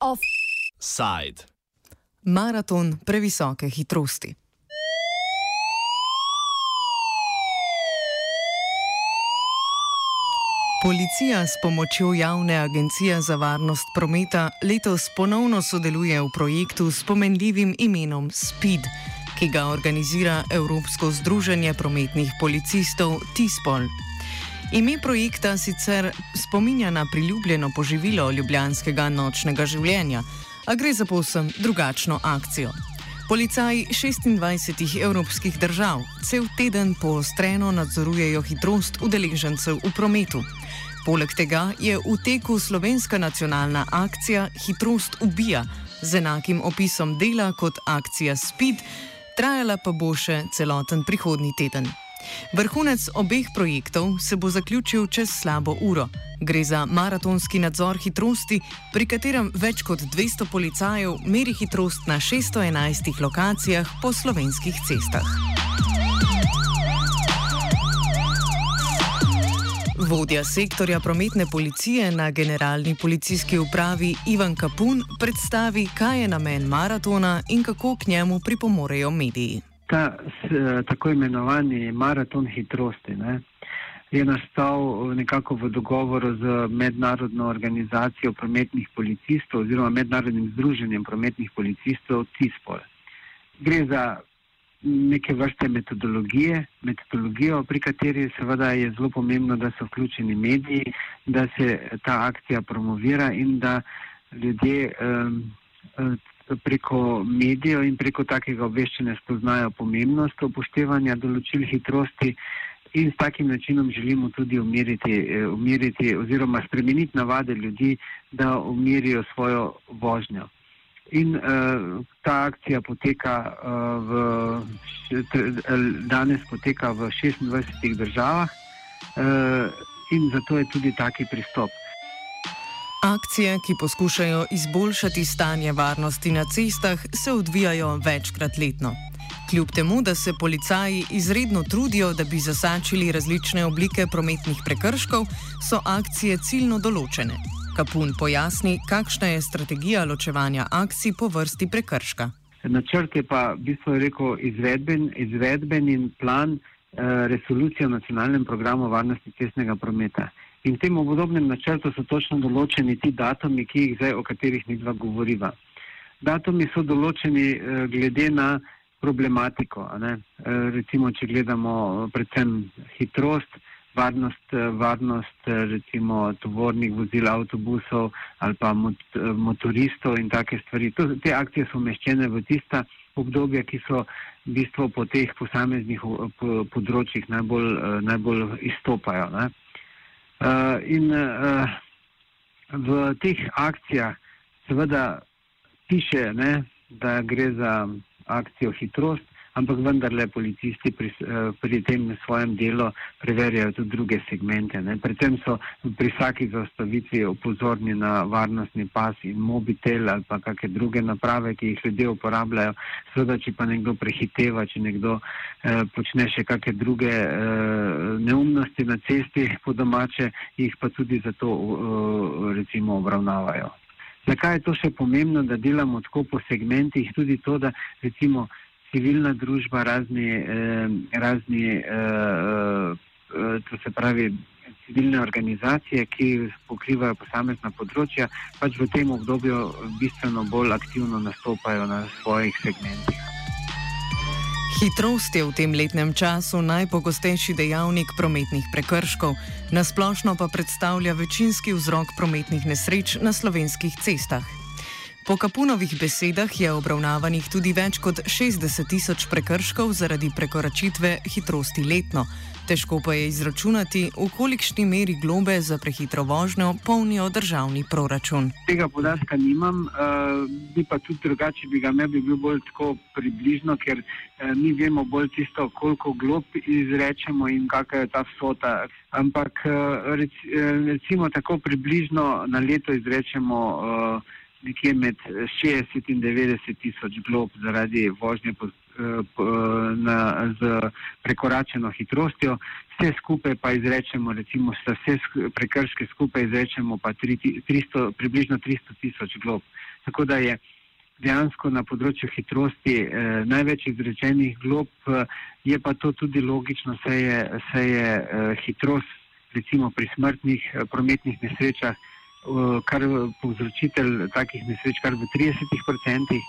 Offside. Maraton previsoke hitrosti. Policija s pomočjo Javne agencije za varnost prometa letos ponovno sodeluje v projektu s pomenljivim imenom SPID, ki ga organizira Evropsko združenje prometnih policistov TISPOL. Ime projekta sicer spominja na priljubljeno poživilo ljubljanskega nočnega življenja, a gre za povsem drugačno akcijo. Policaji 26 evropskih držav cel teden poostreno nadzorujejo hitrost udeležencev v prometu. Poleg tega je v teku slovenska nacionalna akcija Hitrost ubija z enakim opisom dela kot akcija Speed, trajala pa bo še celoten prihodnji teden. Vrhunec obeh projektov se bo zaključil čez slabo uro. Gre za maratonski nadzor hitrosti, pri katerem več kot 200 policajev meri hitrost na 611 lokacijah po slovenskih cestah. Vodja sektorja prometne policije na generalni policijski upravi Ivan Kapun predstavi, kaj je namen maratona in kako k njemu pripomorejo mediji. Ta tako imenovani maraton hitrosti ne, je nastal nekako v dogovoru z mednarodno organizacijo prometnih policistov oziroma mednarodnim združenjem prometnih policistov TISPOL. Gre za neke vrste metodologije, metodologijo, pri kateri seveda je zelo pomembno, da so vključeni mediji, da se ta akcija promovira in da ljudje um, preko medijev in preko takega obveščanja spoznajo pomembnost upoštevanja določil hitrosti in s takim načinom želimo tudi umiriti, eh, umiriti oziroma spremeniti navade ljudi, da umirijo svojo vožnjo. In uh, ta akcija poteka uh, v, danes poteka v 26 državah uh, in zato je tudi taki pristop. Akcije, ki poskušajo izboljšati stanje varnosti na cestah, se odvijajo večkrat letno. Kljub temu, da se policaji izredno trudijo, da bi zasačili različne oblike prometnih prekrškov, so akcije ciljno določene. Kapun pojasni, kakšna je strategija ločevanja akcij po vrsti prekrška. Načrt je pa v bistvu rekel izvedben, izvedben in plan eh, resolucije o nacionalnem programu varnosti cestnega prometa. In v tem obdobnem načrtu so točno določeni ti datumi, ki jih zdaj, o katerih mi dva govoriva. Datumi so določeni eh, glede na problematiko. Eh, recimo, če gledamo predvsem hitrost, varnost, varnost recimo tovornih vozil, avtobusov ali pa mot, motoristov in take stvari. To, te akcije so umeščene v tista obdobja, ki so v bistvu po teh posameznih po, področjih najbolj, najbolj izstopajo. Ne? In v teh akcijah seveda piše, ne, da gre za akcijo hitrost, ampak vendarle policisti pri, eh, pri tem svojem delu preverjajo tudi druge segmente. Ne. Predvsem so pri vsaki zaustavitvi opozorni na varnostni pas in mobitel ali pa kakšne druge naprave, ki jih ljudje uporabljajo. Seveda, če pa nekdo prehiteva, če nekdo eh, počne še kakšne druge eh, neumnosti na cesti po domače, jih pa tudi zato eh, recimo obravnavajo. Zakaj je to še pomembno, da delamo tako po segmentih? Tudi to, da recimo civilna družba, razni, razni eh, eh, to se pravi civilne organizacije, ki pokrivajo posamezna področja, pač v tem obdobju bistveno bolj aktivno nastopajo na svojih segmentih. Hitrost je v tem letnem času najpogostejši dejavnik prometnih prekrškov, nasplošno pa predstavlja večinski vzrok prometnih nesreč na slovenskih cestah. Po Kapunovih besedah je obravnavanih tudi več kot 60 tisoč prekrškov zaradi prekoračitve hitrosti letno. Težko pa je izračunati, v kolikšni meri globe za prehitro vožnjo polnijo državni proračun. Tega podatka nimam, uh, bi pa tudi drugače bi ga ne bi bil bolj tako približno, ker uh, mi vemo bolj tisto, koliko glob izrečemo in kakšna je ta vsota. Ampak uh, rec, uh, recimo tako približno na leto izrečemo. Uh, nekje med 60 in 90 tisoč glob zaradi vožnje po na, z prekoračeno hitrostjo, vse skupaj pa izrečemo, recimo vse prekrške skupaj izrečemo pa 300, približno 300 tisoč glob. Tako da je dejansko na področju hitrosti eh, največ izrečenih glob, eh, je pa to tudi logično, saj je, saj je eh, hitrost recimo pri smrtnih eh, prometnih nesrečah, eh, kar povzročitelj takih nesreč kar v 30 odstotkih.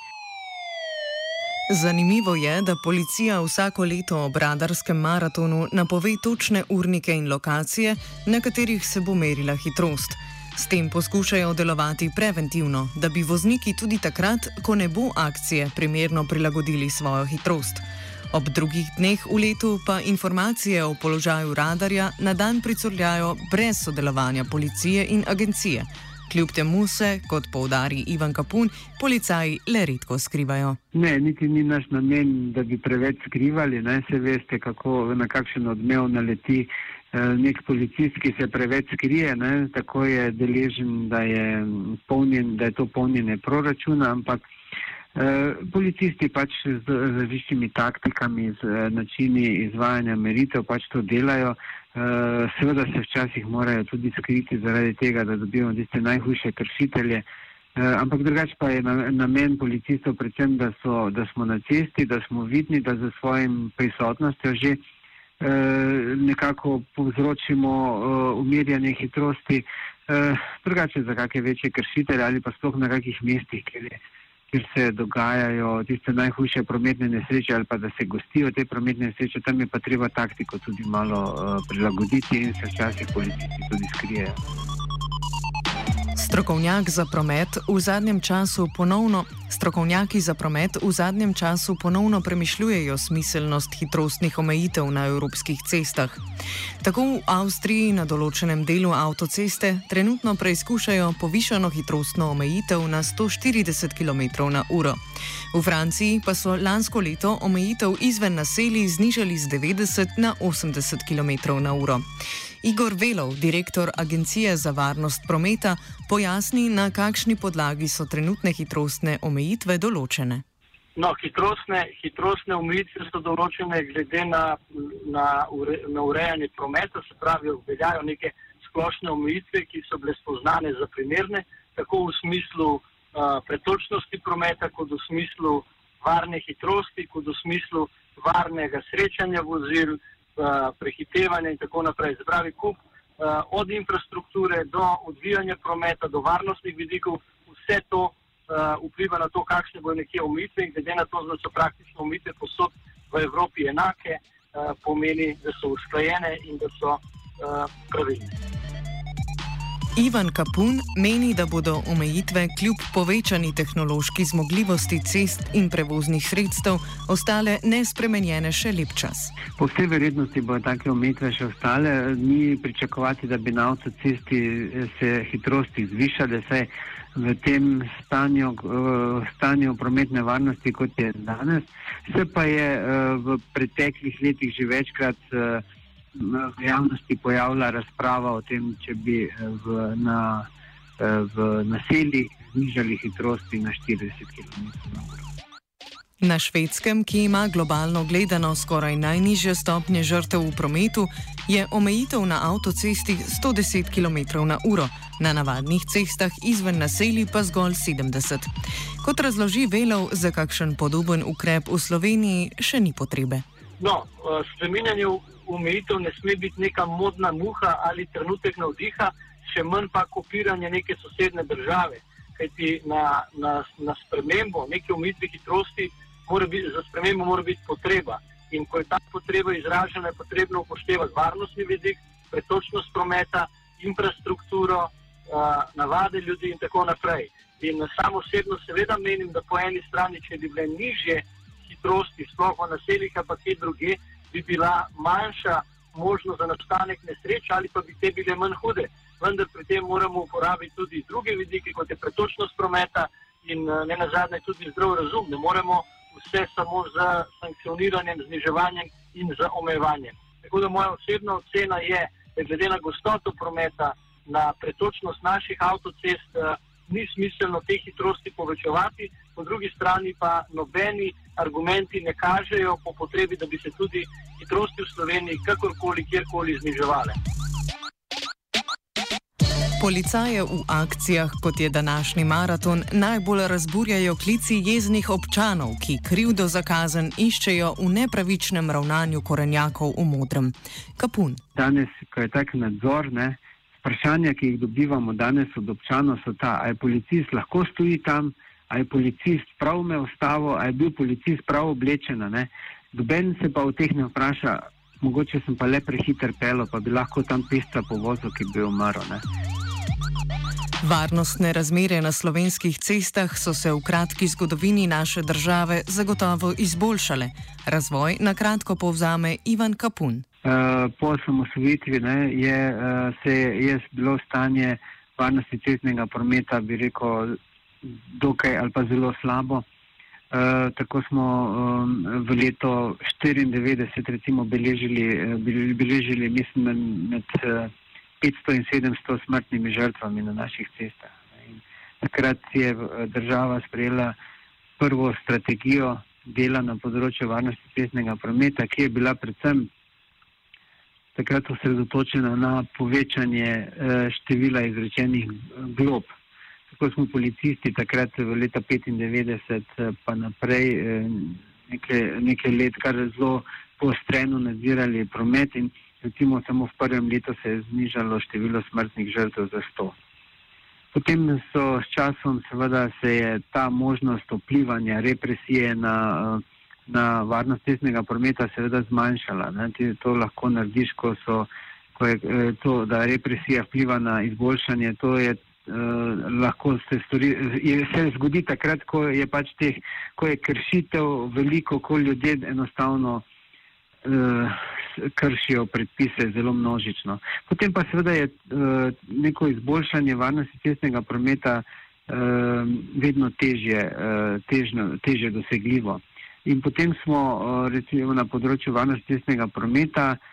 Zanimivo je, da policija vsako leto ob radarskem maratonu napove točne urnike in lokacije, na katerih se bo merila hitrost. S tem poskušajo delovati preventivno, da bi vozniki tudi takrat, ko ne bo akcije, primerno prilagodili svojo hitrost. Ob drugih dneh v letu pa informacije o položaju radarja na dan pricurljajo brez sodelovanja policije in agencije. Kljub temu se, kot poudari Ivan Kapun, policaji le redko skrivajo. Ne, niti ni naš namen, da bi preveč skrivali. Ne se veste, kako, na kakšen odmev naleti Eh, nek policist, ki se preveč skrije, ne, tako je deležen, da je, polnjen, da je to polnjenje proračuna, ampak policisti pač z različnimi taktikami, z eh, načini izvajanja meritev pač to delajo. Eh, seveda se včasih morajo tudi skriti zaradi tega, da dobijo tiste najhujše kršitelje. Ampak drugače pa je namen policistov predvsem, da, so, da smo na cesti, da smo vidni, da za svojim prisotnostjo že Eh, nekako povzročimo umirjanje hitrosti, drugače za kakšne večje kršitelje ali pa sploh na kakih mestih, kjer, je, kjer se dogajajo tiste najhujše prometne nesreče ali pa da se gostijo te prometne nesreče, tam je pa treba taktiko tudi malo uh, prilagoditi in se včasih policisti tudi skrijejo. Strokovnjak za promet v zadnjem času ponovno Strokovnjaki za promet v zadnjem času ponovno premišljujejo smiselnost hitrostnih omejitev na evropskih cestah. Tako v Avstriji na določenem delu avtoceste trenutno preizkušajo povišano hitrostno omejitev na 140 km/h. V Franciji pa so lansko leto omejitev izven naselij znižali z 90 na 80 km/h. Igor Velov, direktor Agencije za varnost prometa, pojasni, na kakšni podlagi so trenutne hitrostne omejitve določene. No, hitrostne, hitrostne omejitve so določene glede na, na, ure, na urejanje prometa, se pravi, veljajo neke splošne omejitve, ki so bile spoznane za primerne, tako v smislu uh, pretočnosti prometa, kot v smislu varne hitrosti, kot v smislu varnega srečanja vozil. Eh, prehitevanje in tako naprej. Zbravi kup od infrastrukture do odvijanja prometa, do varnostnih vidikov, vse to vpliva na to, kakšne bodo nekje omejitve in glede na to, da so praktično omejitve posod v Evropi enake, pomeni, da so usklajene in da so pravilne. Ivan Kapun meni, da bodo omejitve kljub povečani tehnološki zmogljivosti cest in prevoznih sredstev ostale nespremenjene še lep čas. Po vsej verjetnosti bodo take omejitve še ostale. Ni pričakovati, da bi na avtocesti se hitrosti zvišale, saj v tem stanju, stanju prometne varnosti, kot je danes, se pa je v preteklih letih že večkrat v javnosti pojavila razprava o tem, če bi eh, v, na, eh, v naseljih znižali hitrosti na 40 km/h. Na švedskem, ki ima globalno gledano skoraj najnižje stopnje žrtev v prometu, je omejitev na avtocesti 110 km/h, na navadnih cestah izven naselij pa zgolj 70. Kot razloži Velov, za kakšen podoben ukrep v Sloveniji še ni potrebe. No, eh, spremenjanje omejitev ne sme biti neka modna muha ali trenutek navdiha, še manj pa kopiranje neke sosedne države. Kajti na, na, na spremembo neke omejitve hitrosti biti, za spremembo mora biti potreba. In ko je ta potreba izražena, je potrebno upoštevati varnostni vidik, pretočnost prometa, infrastrukturo, uh, navade ljudi in tako naprej. In samo osebno seveda menim, da po eni strani, če bi bile nižje hitrosti, sploh v naseljih, pa kje druge, bi bila manjša možnost za nastanek nesreč ali pa bi te bile manj hude. Vendar pri tem moramo uporabiti tudi druge vidike, kot je pretočnost prometa in eh, ne nazadnje tudi zdrav razum. Ne moremo vse samo z sankcioniranjem, zniževanjem in z omejevanjem. Tako da moja osebna ocena je, da glede na gostoto prometa, na pretočnost naših avtocest, eh, ni smiselno te hitrosti povečevati, po drugi strani pa nobeni argumenti ne kažejo po potrebi, da bi se tudi hitrosti v Sloveniji kakorkoli, kjerkoli zniževale. Policaje v akcijah, kot je današnji maraton, najbolj razburjajo klici jeznih občanov, ki krivdo za kazen iščejo v nepravičnem ravnanju korenjakov v modrem. Kapun. Danes, ko je tak nadzor, ne, vprašanja, ki jih dobivamo danes od občanov, so ta, ali policist lahko stoji tam, ali je policist prav me ostavo, ali je bil policist prav oblečen. Doben se pa v teh ne vpraša, mogoče sem pa le prehiter pelo, pa bi lahko tam pista po vozu, ki bi umrl. Varnostne razmere na slovenskih cestah so se v kratki zgodovini naše države zagotovo izboljšale. Razvoj na kratko povzame Ivan Kapun. Uh, po osamosvojitvi je, uh, je bilo stanje varnosti cestnega prometa, bi rekel, dokaj ali pa zelo slabo. Uh, tako smo um, v letu 1994 recimo beležili, beležili mislim, med. Uh, 500 in 700 smrtnimi žrtvami na naših cestah. In takrat je eh, država sprejela prvo strategijo dela na področju varnosti cestnega prometa, ki je bila predvsem takrat osredotočena na povečanje eh, števila izrečenih glob. Tako smo policisti takrat v leta 1995 pa naprej nekaj, nekaj let kar zelo poostreno nadzirali promet in recimo samo v prvem letu se je znižalo število smrtnih žrtev za 100. Potem so s časom seveda se je ta možnost vplivanja represije na, na varnost cestnega prometa seveda zmanjšala. Ne? To lahko narediš, ko, so, ko je to, da represija vpliva na izboljšanje, to je lahko se, stori, je, se zgodi takrat, ko je pač teh, ko je kršitev veliko, ko ljudje enostavno uh, kršijo predpise zelo množično. Potem pa seveda je uh, neko izboljšanje varnosti cestnega prometa uh, vedno težje, uh, težno, težje dosegljivo. In potem smo uh, recimo na področju varnosti cestnega prometa uh,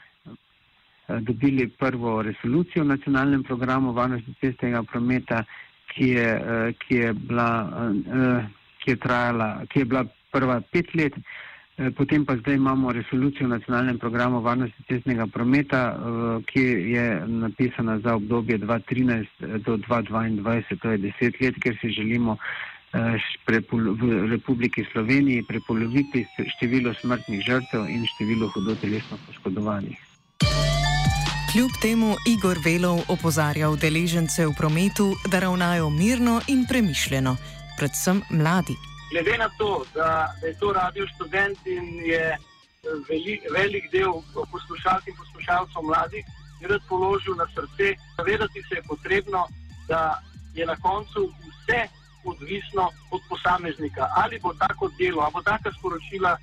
dobili prvo resolucijo o nacionalnem programu varnosti cestnega prometa, ki je, uh, ki je, bila, uh, ki je trajala, ki je bila prva pet let. Eh, potem pa zdaj imamo resolucijo o nacionalnem programu varnosti cestnega prometa, eh, ki je napisana za obdobje 2013 eh, do 2022, to je deset let, ker si želimo v Republiki Sloveniji prepoloviti število smrtnih žrtev in število hudotelesno poškodovanih. Kljub temu Igor Velov opozarja udeležence v prometu, da ravnajo mirno in premišljeno, predvsem mladi glede na to, da, da je to radio študent in je eh, veli, velik del poslušalk in poslušalcev mladih, bi rad položil na srce, zavedati se je potrebno, da je na koncu vse odvisno od posameznika. Ali bo tako delo, ali bo taka sporočila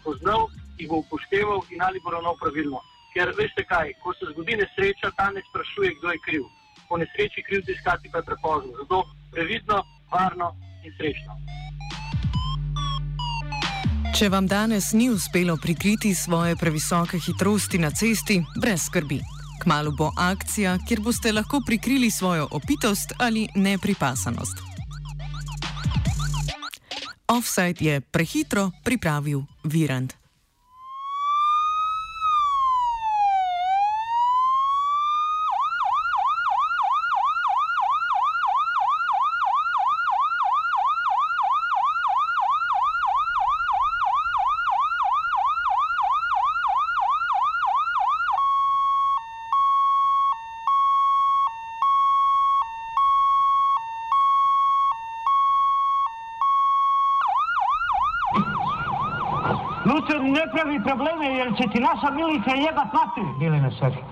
spoznal in bo upošteval, in ali bo ravno pravilno. Ker veste kaj, ko se zgodi nesreča, ta ne sprašuje, kdo je kriv. Po nesreči krivci iskati pa je prepozno. Zato previdno, varno in srečno. Če vam danes ni uspelo prikriti svoje previsoke hitrosti na cesti, brez skrbi. Kmalo bo akcija, kjer boste lahko prikrili svojo opitost ali nepripasanost. Offside je prehitro pripravil Virand. Lucer ne pravi probleme jer će ti naša milica jebat mater, na Sari.